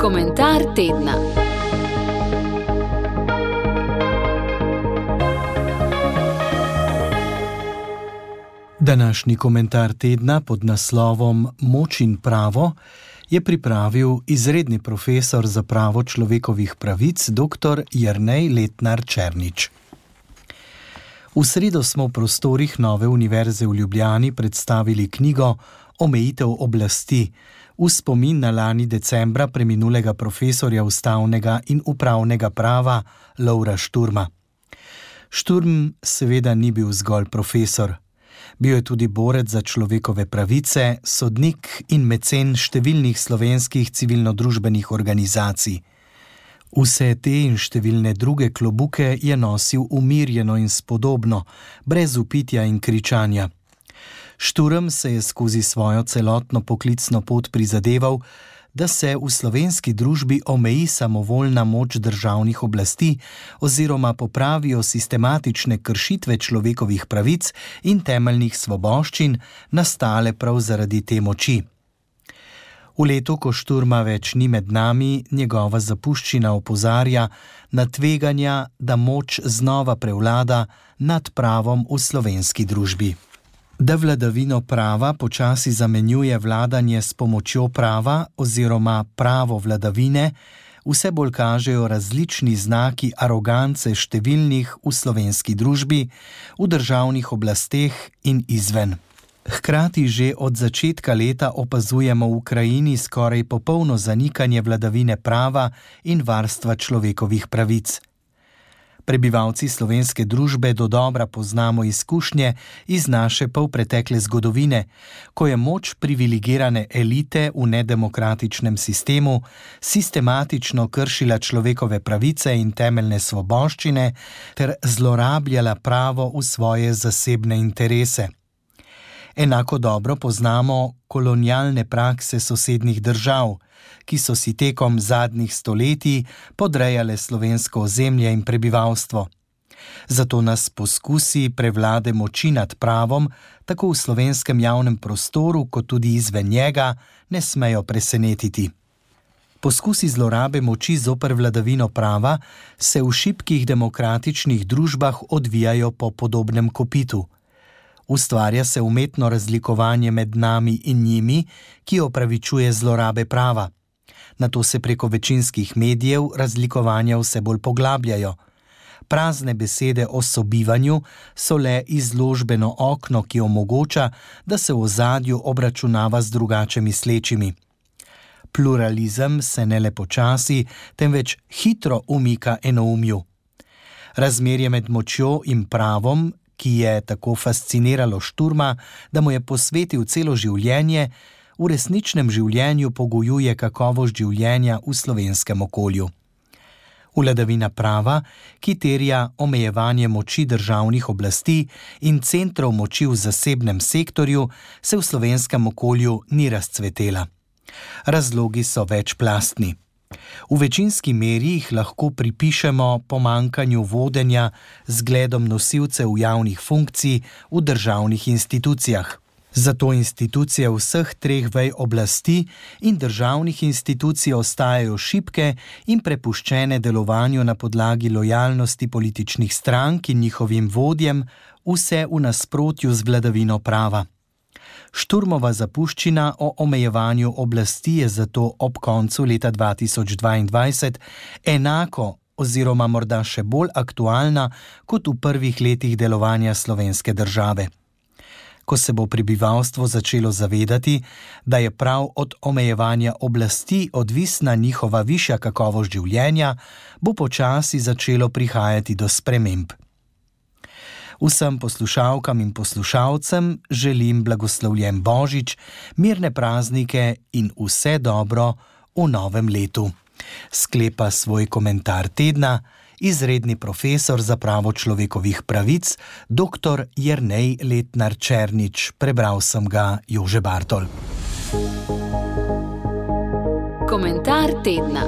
Komentar tedna. Današnji komentar tedna pod naslovom Moč in pravo je pripravil izredni profesor za pravo človekovih pravic dr. Jrnej Letnar Černič. V sredo smo v prostorih Nove univerze v Ljubljani predstavili knjigo Omejitev oblasti v spomin na lani decembra preminulega profesorja ustavnega in upravnega prava Laura Šturma. Šturm seveda ni bil zgolj profesor. Bil je tudi borec za človekove pravice, sodnik in mecen številnih slovenskih civilno-družbenih organizacij. Vse te in številne druge klobuke je nosil umirjeno in spodobno, brez upitja in kričanja. Šturm se je skozi svojo celotno poklicno pot prizadeval, da se v slovenski družbi omeji samovoljna moč državnih oblasti oziroma popravijo sistematične kršitve človekovih pravic in temeljnih svoboščin, nastale prav zaradi te moči. V letu, ko šturma več ni med nami, njegova zapuščina opozarja na tveganja, da moč znova prevlada nad pravom v slovenski družbi da vladavino prava počasi zamenjuje vladanje s pomočjo prava oziroma pravo vladavine, vse bolj kažejo različni znaki arogance številnih v slovenski družbi, v državnih oblasteh in izven. Hkrati že od začetka leta opazujemo v Ukrajini skoraj popolno zanikanje vladavine prava in varstva človekovih pravic. Prebivalci slovenske družbe do dobra poznamo izkušnje iz naše polpretekle zgodovine, ko je moč privilegirane elite v nedemokratičnem sistemu sistematično kršila človekove pravice in temeljne svoboščine ter zlorabljala pravo v svoje zasebne interese. Enako dobro poznamo kolonialne prakse sosednjih držav ki so si tekom zadnjih stoletij podrejale slovensko ozemlje in prebivalstvo. Zato nas poskusi prevlade moči nad pravom, tako v slovenskem javnem prostoru, kot tudi izven njega, ne smejo presenetiti. Poskusi zlorabe moči zoper vladavino prava se v šibkih demokratičnih družbah odvijajo po podobnem kopitu. Ustvarja se umetno razlikovanje med nami in njimi, ki opravičuje zlorabe prava na to se preko večinskih medijev razlikovanja vse bolj poglabljajo. Prazne besede o sobivanju so le izložbeno okno, ki omogoča, da se v zadju obračunava z drugače mislečimi. Pluralizem se ne le počasi, temveč hitro umika enoumju. Razmerje med močjo in pravom, ki je tako fasciniralo šturma, da mu je posvetil celo življenje, v resničnem življenju pogojuje kakovost življenja v slovenskem okolju. Vladavina prava, ki terja omejevanje moči državnih oblasti in centrov moči v zasebnem sektorju, se v slovenskem okolju ni razcvetela. Razlogi so večplastni. V večinski meri jih lahko pripišemo pomankanju vodenja z gledom nosilcev javnih funkcij v državnih institucijah. Zato institucije vseh treh vej oblasti in državnih institucij ostajajo šibke in prepuščene delovanju na podlagi lojalnosti političnih strank in njihovim vodjem, vse v nasprotju z vladavino prava. Šturmova zapuščina o omejevanju oblasti je zato ob koncu leta 2022 enako oziroma morda še bolj aktualna kot v prvih letih delovanja slovenske države ko se bo prebivalstvo začelo zavedati, da je prav od omejevanja oblasti odvisna njihova višja kakovost življenja, bo počasi začelo prihajati do sprememb. Vsem poslušalkam in poslušalcem želim blagoslovljen Božič, mirne praznike in vse dobro v novem letu. Sklepa svoj komentar tedna izredni profesor za pravo človekovih pravic, dr. Jrnej Letnar Černič. Prebral sem ga Jože Bartol. Komentar tedna.